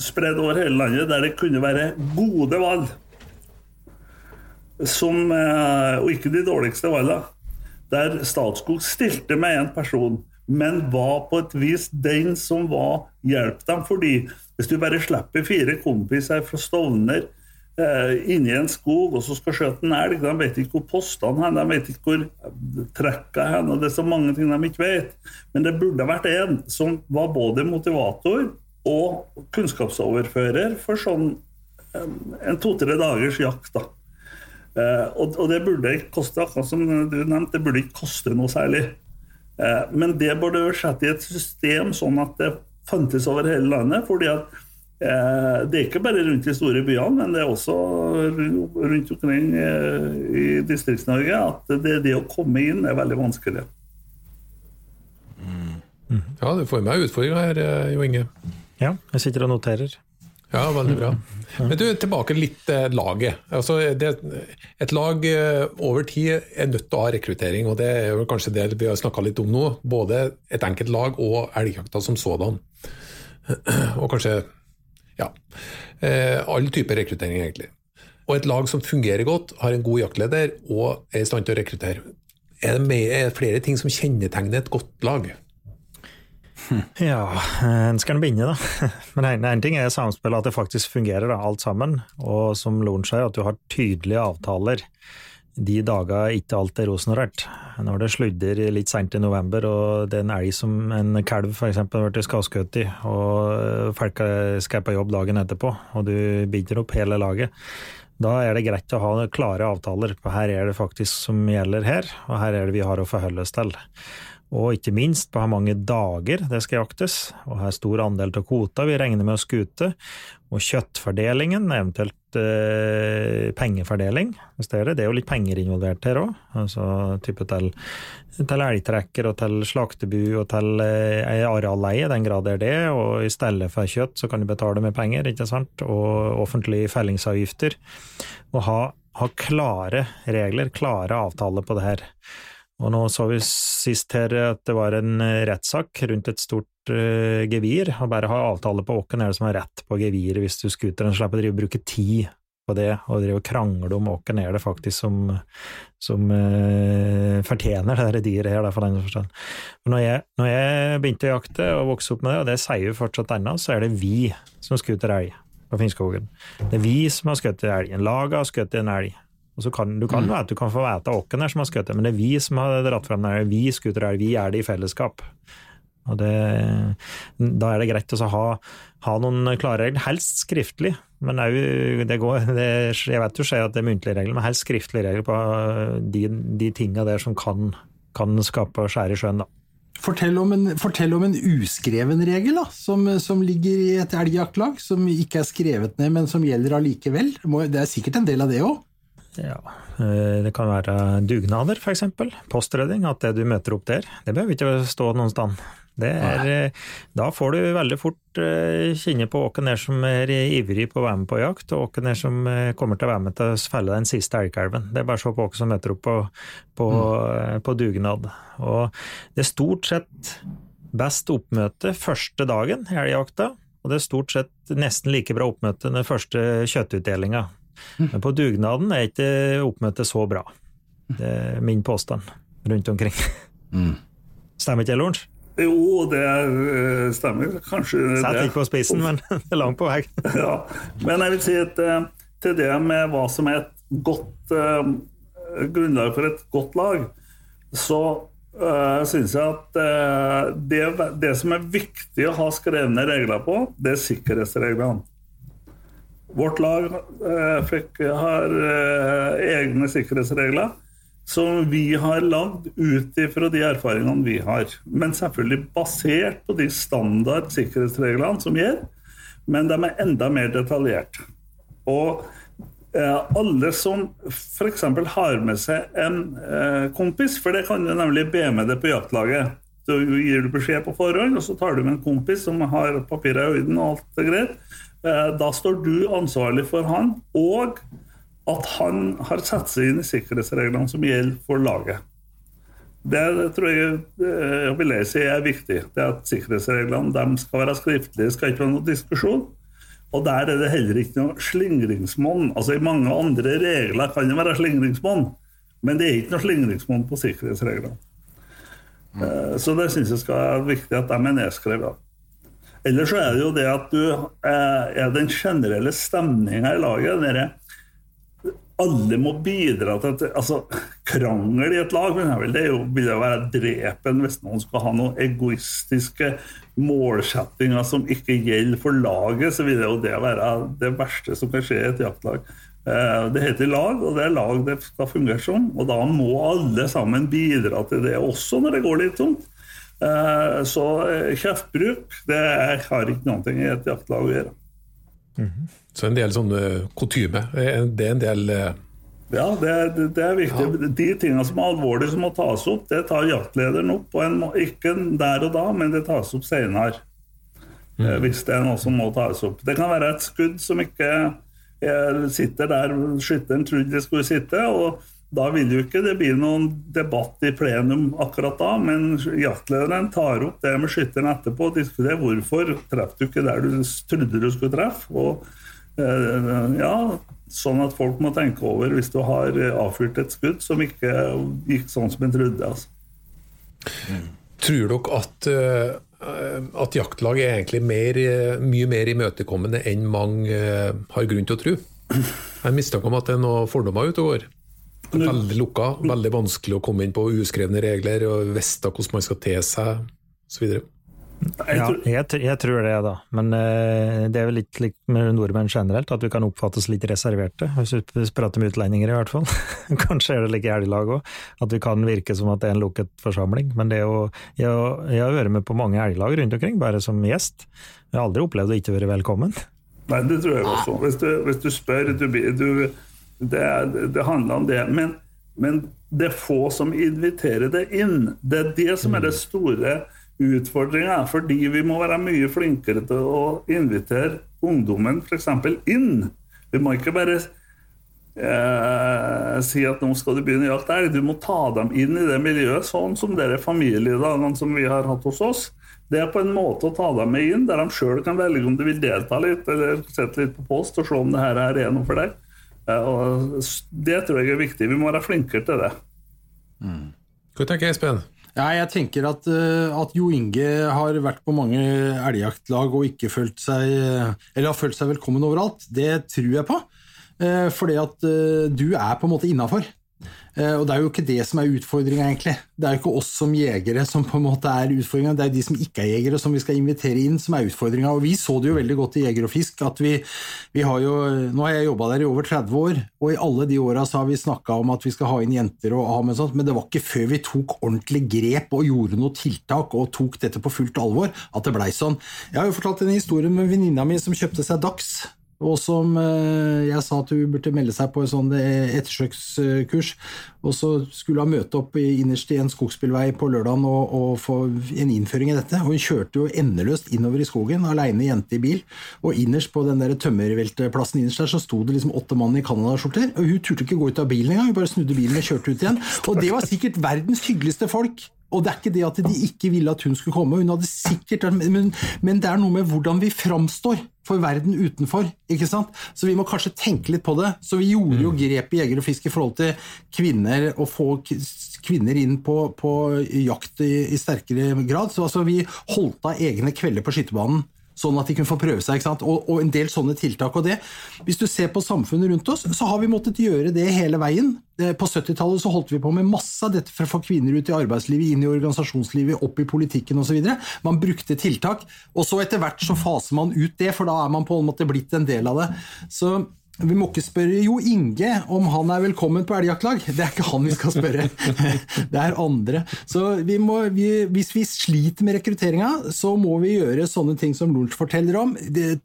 spredd over hele landet, der det kunne være gode valg, som, uh, og ikke de dårligste valgene, der Statskog stilte med en person men var på et vis den som var hjalp dem. fordi hvis du bare slipper fire kompiser fra Stovner eh, inni en skog og så skal skjøte en elg, de vet ikke hvor postene er, de vet ikke hvor trekka er, og det er så mange ting de ikke vet. Men det burde vært en som var både motivator og kunnskapsoverfører for sånn eh, en to-tre dagers jakt. da. Eh, og, og, det burde ikke koste akkurat som du nevnte, det burde ikke koste noe særlig. Eh, men det burde sette i et system sånn at det fantes over hele landet. fordi at eh, det er ikke bare rundt de store byene, men det er også rundt omkring eh, i Distrikts-Norge at det, det, å komme inn er veldig vanskelig. Mm. Ja, du får meg utfordringer her, Jo Inge. Ja, jeg sitter og noterer. Ja, veldig bra. Men du, tilbake litt til laget. Altså, det, et lag eh, over tid er nødt til å ha rekruttering, og det er kanskje det vi har snakka litt om nå. Både et enkelt lag og elgjakta som sådan. Og kanskje ja, all alle typer rekruttering, egentlig. Og et lag som fungerer godt, har en god jaktleder og er i stand til å rekruttere. Er er det flere ting som kjennetegner et godt lag? Ja, en skal begynne, da. Men en ting er samspillet, at det faktisk fungerer, da, alt sammen. Og som Loren sier, at du har tydelige avtaler de dager ikke alt er rosenrørt. Når det sludder litt seint i november, og det er en elg som en kalv f.eks. blitt skadeskutt i, og folk skal på jobb dagen etterpå, og du binder opp hele laget, da er det greit å ha klare avtaler. Her er det faktisk som gjelder her, og her er det vi har å forholde oss til og ikke minst på hvor mange dager det skal jaktes, og hvor stor andel av kvota vi regner med å skute, og kjøttfordelingen, eventuelt eh, pengefordeling, hvis det er det. Det er jo litt penger involvert her òg, altså type til, til elgtrekker og til slaktebu og til eh, arealleie, den grad det er det, og i stedet for kjøtt så kan du betale med penger, ikke sant, og offentlige fellingsavgifter. Og ha, ha klare regler, klare avtaler på det her. Og nå så vi sist her at det var en eh, rettssak rundt et stort uh, gevir, og bare ha avtale på hvem er det som har rett på geviret hvis du skuter den, slipper å bruke tid på det, og drive og krangle om hvem er det faktisk som, som uh, fortjener det dyret her, for den forstand. Når jeg, når jeg begynte å jakte og vokse opp med det, og det sier vi fortsatt ennå, så er det vi som skuter elg på Finnskogen. Det er vi som har skutt elgen. Laget har skutt en elg. Og så kan, du kan mm. du kan få vite hvem som har skutt, men det er vi som har dratt frem det. Vi skuter her, vi er det i fellesskap. Og det, da er det greit å ha, ha, noen klare regler, helst skriftlig. Men det, det går det, Jeg vet jo skjer at det er muntlige regler, men helst skriftlige regler på de, de tinga der som kan, kan skape skjær i sjøen, da. Fortell om, en, fortell om en, uskreven regel da, som, som ligger i et elgjaktlag, som ikke er skrevet ned, men som gjelder allikevel. Det er sikkert en del av det òg? Ja, eh, Det kan være dugnader, f.eks. Postredning. At det du møter opp der, det behøver ikke stå noen sted. Det er, eh, da får du veldig fort eh, kjenne på hvem som er ivrig på å være med på jakt, og hvem som kommer til å være med til å felle den siste elgkalven. Det er bare å se på hvem som møter opp på, på, mm. på, dugnad. Og det er stort sett best oppmøte første dagen i elgjakta, og det er stort sett nesten like bra oppmøte den første kjøttutdelinga. Men på dugnaden er ikke oppmøtet så bra. Det er min påstand rundt omkring. Mm. Stemmer ikke det, Lorentz? Jo, det eh, stemmer kanskje. Sett ikke på spissen, men det er langt på vei. ja. Men jeg vil si at eh, til det med hva som er et godt uh, grunnlag for et godt lag, så uh, syns jeg at uh, det, det, som er viktig å ha skrevne regler på, det er sikkerhetsreglene. Vårt lag uh, fikk, har egne sikkerhetsregler som vi har lagd ut ifra de erfaringene vi har. Men selvfølgelig basert på de standard sikkerhetsreglene som gjelder, men de er enda mer detaljerte. Og eh, alle som f.eks. har med seg en eh, kompis, for det kan du nemlig be med deg på jaktlaget. Så gir du beskjed på forhånd, og så tar du med en kompis som har papirer i orden og alt er greit. Eh, da står du ansvarlig for han. og at han har satt seg inn i sikkerhetsreglene som gjelder for laget. Det, tror jeg, eh, jeg vil si er viktig. Det at Sikkerhetsreglene skal være skriftlige, det skal ikke være noen diskusjon. Og der er det heller ikke noe slingringsmonn. Altså I mange andre regler kan det være slingringsmonn, men det er ikke noe slingringsmonn på sikkerhetsreglene. Mm. Så det syns jeg skal være viktig at de er nedskrevet. Ellers så er det jo det at du eh, er den generelle stemninga i laget. Dere, alle må bidra til at altså, Krangel i et lag det jo, vil jo være drepen hvis noen skal ha noen egoistiske målsettinger som ikke gjelder for laget. Så vil det jo det være det verste som kan skje i et jaktlag. Eh, det heter lag, og det er lag det skal fungere som. Og da må alle sammen bidra til det også når det går litt tungt. Eh, så eh, kjeftbruk det har ikke noe i et jaktlag å gjøre. Mm -hmm. Så en del sånne kutyme. Det er en del eh, ja, det, det, er viktig. Ja. De tingene som er alvorlige som må tas opp, det tar jaktlederen opp. En, ikke der og da, men det tas opp senere. Mm. Eh, hvis det er noe som må tas opp. Det kan være et skudd som ikke eh, sitter der skytteren trodde det skulle sitte. og Da vil jo ikke det bli noen debatt i plenum akkurat da, men jaktlederen tar opp det med skytteren etterpå og diskuterer hvorfor traff du ikke der du trodde du skulle treffe. og Eh, ja, sånn at folk må tenke over hvis du har avfyrt et skudd som ikke gikk sånn som en trodde. Altså. Tror dere at, eh, at jaktlag er egentlig mer, mye mer imøtekommende enn mange eh, har grunn til å tro? Jeg har mistanke om at det er noen fordommer ute og går. Veldig lukka, veldig vanskelig å komme inn på uskrevne regler og vite hvordan man skal te seg osv. Ja, jeg, jeg, tror det, da. Men uh, det er vel litt likt med nordmenn generelt, at vi kan oppfattes litt reserverte. Hvis vi prater med utlendinger, i hvert fall. Kanskje er det like i elglag òg. At vi kan virke som at det er en lukket forsamling. Men det å, jeg, jeg har vært med på mange elglag rundt omkring, bare som gjest. Jeg har aldri opplevd å ikke være velkommen. Nei, det tror jeg også. Hvis du, hvis du spør du, du, det, det, handler om det. Men, men det er få som inviterer det inn. Det er det som er det store Utfordringa fordi vi må være mye flinkere til å invitere ungdommen f.eks. inn. Vi må ikke bare eh, si at nå skal du begynne å jakte elg. Du må ta dem inn i det miljøet, sånn som dere familiedagene som vi har hatt hos oss. Det er på en måte å ta dem med inn, der de sjøl kan velge om de vil delta litt, eller sette litt på post og se om det her er noe for deg. Eh, det tror jeg er viktig. Vi må være flinkere til det. Mm. Hva tenker Espen? Ja, jeg tenker at, eh, at, Jo Inge har vært på mange elgjaktlag og ikke følt seg Eller har følt seg velkommen overalt. Det tror jeg på. Eh, fordi at eh, du er på en måte innafor. Eh, og det er jo ikke det som er utfordringa, egentlig. Det er jo ikke oss som jegere som på en måte er utfordringa, det er de som ikke er jegere, som vi skal invitere inn, som er utfordringa. Og vi så det jo veldig godt i Jeger og Fisk, at vi, vi har jo Nå har jeg jobba der i over 30 år, og i alle de åra så har vi snakka om at vi skal ha inn jenter og ha med sånt, men det var ikke før vi tok ordentlig grep og gjorde noe tiltak og tok dette på fullt alvor, at det blei sånn. Jeg har jo fortalt en historie med venninna mi som kjøpte seg Dags og som eh, jeg sa at hun burde melde seg på et sånt eh, ettersøkskurs. Og så skulle hun møte opp innerst i en skogsbilvei på lørdagen og, og, få en innføring i dette. Og hun kjørte jo endeløst innover i skogen, aleine jente i bil. Og innerst på den der tømmervelteplassen innerst der så sto det liksom åtte mann i canadaskjorter. Og hun turte ikke gå ut av bilen engang, hun bare snudde bilen og kjørte ut igjen. Og det var sikkert verdens hyggeligste folk. Og det er ikke det at de ikke ville at hun skulle komme, hun hadde sikkert, men, men det er noe med hvordan vi framstår for verden utenfor. ikke sant? Så vi må kanskje tenke litt på det. Så vi gjorde jo mm. grep i Jeger og Fisk i forhold til kvinner, å få kvinner inn på, på jakt i, i, sterkere grad. Så altså, vi holdt av egne kvelder på skytebanen sånn at de kunne få prøve seg. Og, og, en del sånne tiltak. og det, Hvis du ser på samfunnet rundt oss, så har vi måttet gjøre det hele veien. På 70-tallet så holdt vi på med masse av dette for å få kvinner ut i arbeidslivet, inn i organisasjonslivet, opp i politikken osv. Man brukte tiltak, og så etter hvert så faser man ut det, for da er man på en måte blitt en del av det. Så vi må ikke spørre Jo Inge om han er velkommen på elgjaktlag. Det er ikke han vi skal spørre. Det er andre. Så vi må, vi, Hvis vi sliter med rekrutteringa, så må vi gjøre sånne ting som Lorentz forteller om.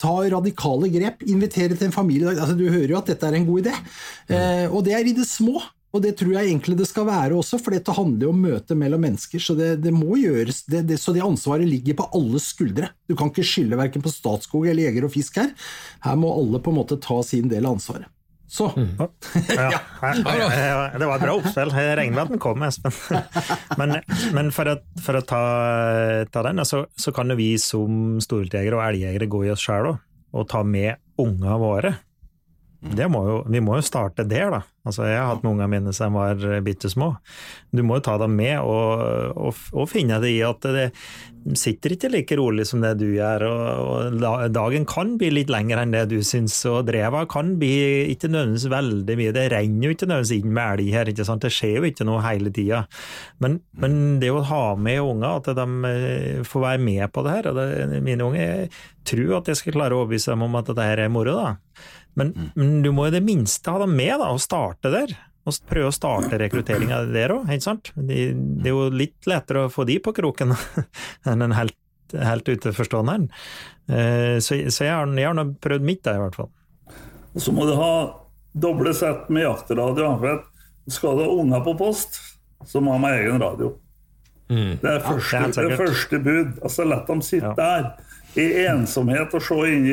Ta radikale grep. Invitere til en familiedag. Altså, du hører jo at dette er en god idé. Eh, og det er i det små. Og det tror jeg egentlig det skal være også, for dette handler jo om møte mellom mennesker. Så det, det må gjøres, det, det, så det ansvaret ligger på alle skuldre. Du kan ikke skylde verken på Statskog eller Jeger og Fisk her. Her må alle på en måte ta sin del av ansvaret. Så. Mm. Ja, ja. Det var et bra oppspill. Jeg regner med at den kom, Espen. Men, men for, å, for, å, ta, ta den, så, så kan vi som storviltjegere og elgjegere gå i oss sjæl og ta med ungene våre må jo, vi må jo starte der, da. Altså, jeg har hatt med ungene mine som var bitte små. Du må jo ta dem med og, og, og finne det i at det sitter ikke like rolig som det du gjør. Og, og dagen kan bli litt lengre enn det du syns, og dreva kan bli ikke nødvendigvis veldig mye. Det renner jo ikke nødvendigvis inn med elg her, ikke sant? det skjer jo ikke noe hele tida. Men, men, det å ha med unger, at de eh, får være med på det her og det, Mine unger tror at jeg skal klare å overbevise dem om at dette her er moro. da. Men, mm. men, du må i det minste ha dem med da, og starte der. Og prøve å starte rekrutteringa der òg, ikke sant. Det, det, er jo litt lettere å få de på kroken enn en helt, helt utenforstående. Eh, så, så jeg har, jeg har prøvd mitt, der, i hvert fall. Og så må du ha doble sett med jaktradio. For skal du ha unger på post, så må de ha egen radio. Mm. Det er første, ja, det er første bud. Altså, La dem sitte ja. der i ensomhet og se inn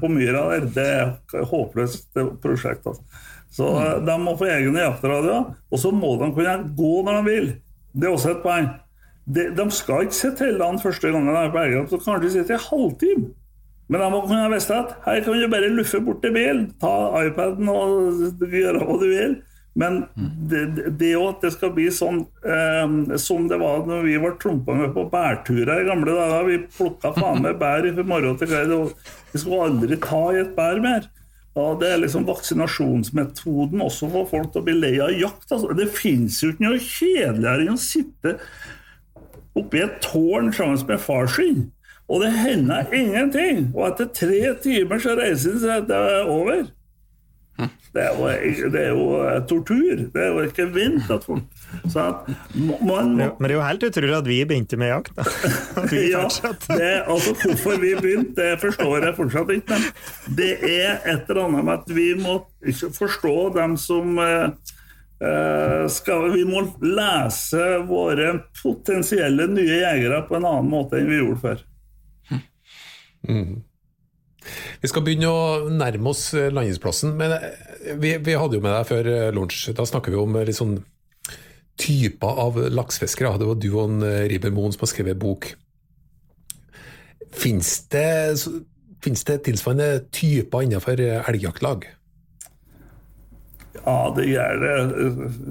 på myra der, det er et håpløst prosjekt. Altså. Så mm. de må få egne jaktradioer, og så må de kunne gå når de vil. Det er også et poeng. De, de skal ikke sitte hele dagen første gangen de er på elgjakt, så kanskje de sitter i halvtime. Men de må kunne vite at her kan du bare luffe bort til bilen, ta iPaden og gjøre hva du vil. Men det, det at det skal bli sånn eh, som det var når vi ble trumpa med på bærturer i gamle dager. Vi plukka faen meg bær fra morgen til kveld, og vi skulle aldri ta i et bær mer. Ja, det er liksom vaksinasjonsmetoden også for folk til å bli lei av jakt. Altså. Det fins jo ikke noe kjedeligere enn å sitte oppi et tårn sammen med far sin, og det hender ingenting. Og etter tre timer så reiser han seg, det er over. Det er, jo, det er jo, eh, tortur. Det er jo ikke vint at folk at man, Men det er jo helt utrolig at vi begynte med jakt. ja, det, altså Hvorfor vi begynte, det forstår jeg fortsatt ikke. Men det er et eller annet med at vi må forstå dem som eh, skal, Vi må lese våre potensielle nye jegere på en annen måte enn vi gjorde før. Mm. Vi skal begynne å nærme oss eh, landingsplassen. Men eh, vi, vi hadde jo med deg før eh, lunsj. Da snakker vi om litt sånn typer av laksefiskere. Det var du og en Moen som har skrevet bok. Fins det, det, tilsvarende typer innenfor elgjaktlag? Ja, det gjør det.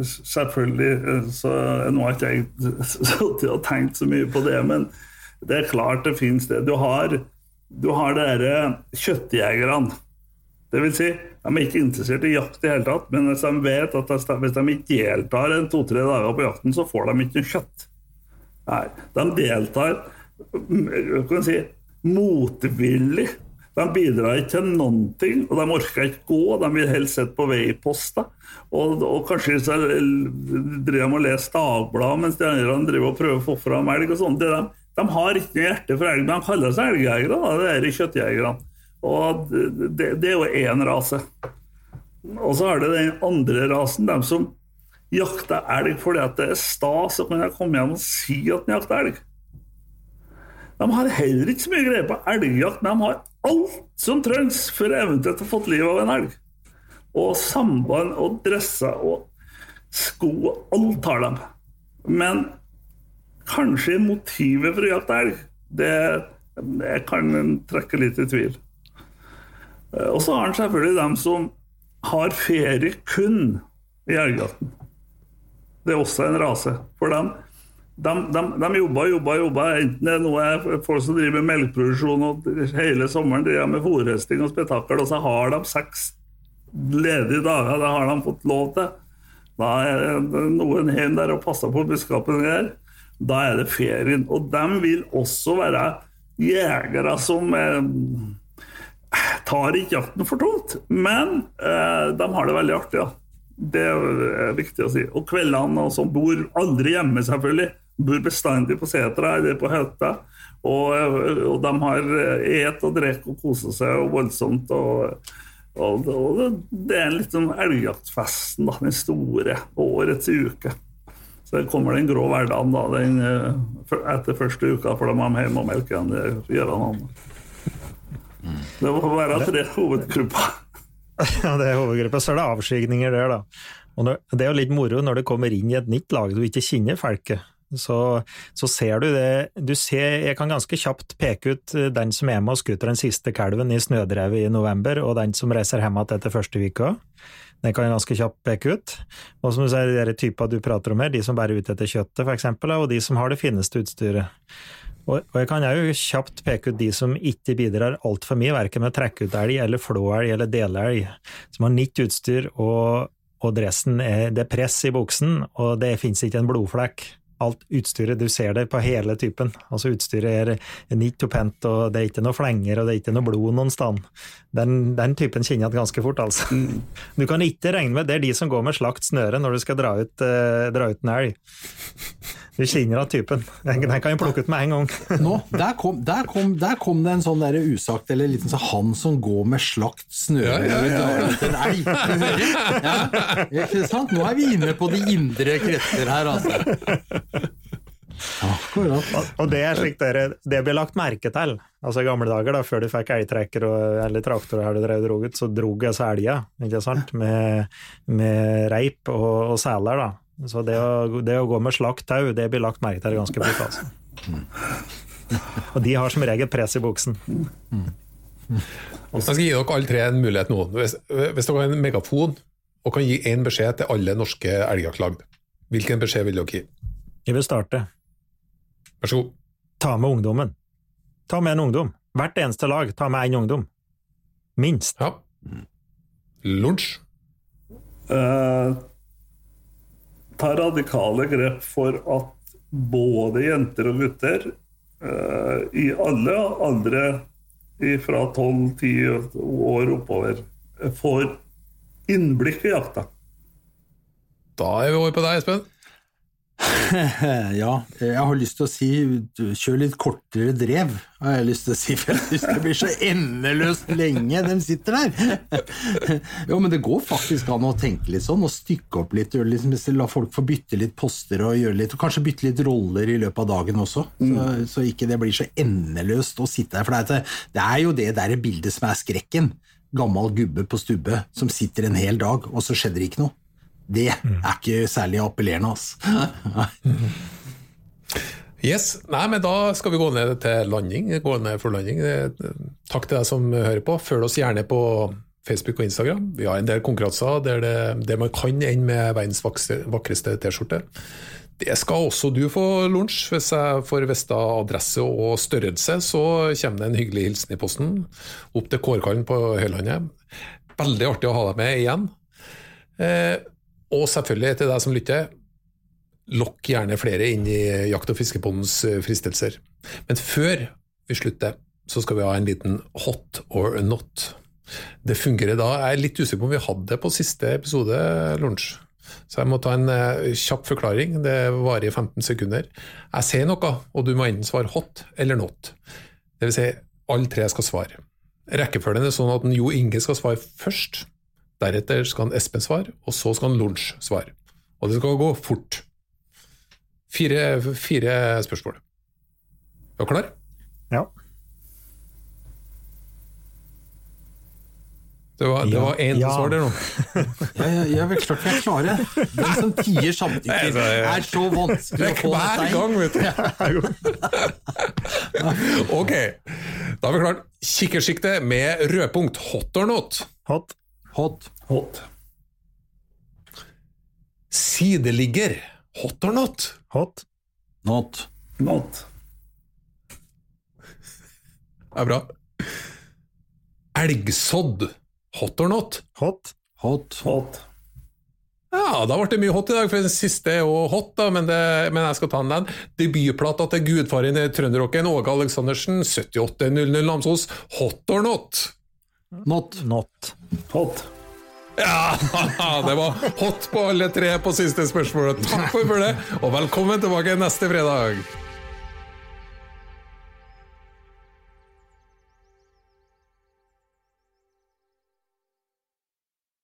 Selvfølgelig. Så nå har ikke jeg sittet og tenkt så mye på det, men det er klart det finnes det. Du har du har dere kjøttjegerne. Det vil si, de er ikke interessert i jakt i hele tatt, men hvis de vet at hvis de ikke deltar en to-tre dager på jakten, så får de ikke noe kjøtt. Nei, de deltar kan si, motvillig. De bidrar ikke til noen ting, og de orker ikke gå. De vil helst sitte på veiposter. Og, og kanskje driver de og leser Dagbladet mens de andre driver og prøver å få fram elg. og sånt. Det de de har ikke noe hjerte for elg, men de kaller seg elgjegere, det er kjøttjegerne. Og det, det er jo én rase. Og så er det den andre rasen, dem som jakter elg fordi at det er stas, å kan komme hjem og si at den jakter elg. De har heller ikke så mye greie på elgjakt, men de har alt som trengs for eventuelt å få liv av en elg. Og samband og dresser og sko, alt har de. Men kanskje motivet for å jakte elg, det, det kan trekke litt i tvil. Eh, og så har han selvfølgelig dem som har ferie kun i elgjakten. Det er også en rase. For dem de, de, de jobber jobber, jobber. Enten det er noe folk som driver med melkeproduksjon og hele sommeren driver med fòrhøsting og spetakkel, og så har de seks ledige dager. Det har de fått lov til. Da er det noen hjemme der og passer på buskapen der. Da er det ferien. Og de vil også være jegere som eh, tar ikke jakten for tungt, men eh, de har det veldig artig. Ja. Det er viktig å si. Og kveldene og sånn bor aldri hjemme, selvfølgelig. Bor bestandig på setra eller på hytta. Og, og, de har et og drikker og koser seg og voldsomt. Og, og, det er sånn elgjaktfesten, da, den store, årets uke. Så kommer den grå hverdagen da, den, eh, etter første uka, for da må de hjem og melke igjen. Det gjør han andre. Det må være tre hovedgrupper. Ja, det er hovedgruppa. Så er det avskygninger der, da. Og det er jo litt moro når du kommer inn i et nytt lag du ikke kjenner folket. Så, så, ser du det du ser, Jeg kan ganske kjapt peke ut eh, den som er med og skuter den siste kalven i snødrevet i november, og den som reiser hjem igjen etter første uka. Den kan ganske kjapt peke ut. Og som du sier, de typer du prater om her, de som bare er ute etter kjøttet, eksempel, og de som har det fineste utstyret. Og, jeg kan jo kjapt peke ut de som ikke bidrar altfor mye, verken med trekkeutelg eller flåelg eller delelg, som har nytt utstyr og, og dressen er, det er press i buksen, og det fins ikke en blodflekk alt utstyret, du ser det på hele typen. Altså Utstyret er nytt og pent, og det er ikke noe flenger og det er ikke noe blod noen sted. Den, den typen kjenner jeg ganske fort, altså. Mm. Du kan ikke regne med Det er de som går med slakt snøre når du skal dra ut, eh, dra ut en elg. Du kjenner av typen. Den, den kan jeg plukke ut med en gang. Nå, der kom, der, kom, der kom, det en sånn der usagt, eller liten sånn han som går med slakt snøre ja, ja, ja. Ja, ikke sant? Nå er vi inne på de indre kretser her, altså. Akkurat. Og det er slik dere, det ble lagt merke til. Altså I gamle dager, da, før du fikk elgtrekker eller traktor her du drev droget, så drog jeg så elga, med, med reip og, og seler. da. Så det å, det å gå med slakt tau, det blir lagt merke til ganske fort. Altså. Og de har som regel press i buksen. Jeg skal gi dere alle tre en mulighet nå. Hvis, hvis dere har en megafon og kan gi én beskjed til alle norske elgjaktlag, hvilken beskjed vil dere gi? Jeg vil starte. Vær så god. Ta med ungdommen. Ta med en ungdom. Hvert eneste lag, ta med én ungdom. Minst. Ja. Lunsj? Uh, ta radikale grep for at både jenter og gutter uh, i alle aldre fra 12-10 år oppover får innblikk i jakta. Da er vi over på deg, Espen. ja, jeg har lyst til å si kjør litt kortere drev, har jeg lyst til å si. For jeg syns det blir så endeløst lenge de sitter der. jo, men det går faktisk an å tenke litt sånn, og stykke opp litt. Liksom, la folk få bytte litt poster og gjøre litt, og kanskje bytte litt roller i løpet av dagen også. Så, mm. så ikke det blir så endeløst å sitte der. For det er, det er jo det der bildet som er skrekken. Gammel gubbe på stubbe som sitter en hel dag, og så skjedde det ikke noe. Det er ikke særlig appellerende, altså. yes, nei, men Da skal vi gå ned til landing. Gå ned for landing. Takk til deg som hører på. Følg oss gjerne på Facebook og Instagram. Vi har en del konkurranser der, det, der man kan ende med verdens vakreste T-skjorte. Det skal også du få, lunsj. Hvis jeg får vite adresse og størrelse, så kommer det en hyggelig hilsen i posten opp til Kårkallen på Høylandet. Veldig artig å ha deg med igjen. Eh, og selvfølgelig til deg som lytter, lokk gjerne flere inn i Jakt- og fiskepondens eh, fristelser. Men før vi slutter, så skal vi ha en liten hot or not. Det fungerer da. Jeg er litt usikker på om vi hadde det på siste episode, Lunsj. Så jeg må ta en uh, kjapp forklaring. Det varer i 15 sekunder. Jeg sier noe, og du må enten svare hot eller not. Vil si, alle tre skal svare. Rekkefølgen er sånn at Jo Inge skal svare først. Deretter skal en Espen svare, og så skal en Lunsj svare. Og det skal gå fort. Fire, fire spørsmål. Er du klar? Ja. Det var, det Ja. var én Ja. svar der nå. Ja, ja, ja vel, klart vi er klare. Den som tier samtykker, det er- er så vanskelig å få Hver gang, vet du. ok, da har vi klart kikkersiktet med rødpunkt. Hot or not? Hot. Hot. Hot. Sideligger. Hot or not? Hot. Not. Not. Det er bra. Elgsodd. Hot or not? Hot. Hot. Hot. Ja, da ble det mye hot i dag, for den siste er jo hot, da, men, det, men jeg skal ta den. Debutplata til gudfaren i trønderrocken, Åge Aleksandersen, 7800 Namsos. Hot or not? Not. Not. Hot. Ja, det var hot på alle tre på siste spørsmål. Takk for det, og velkommen tilbake neste fredag.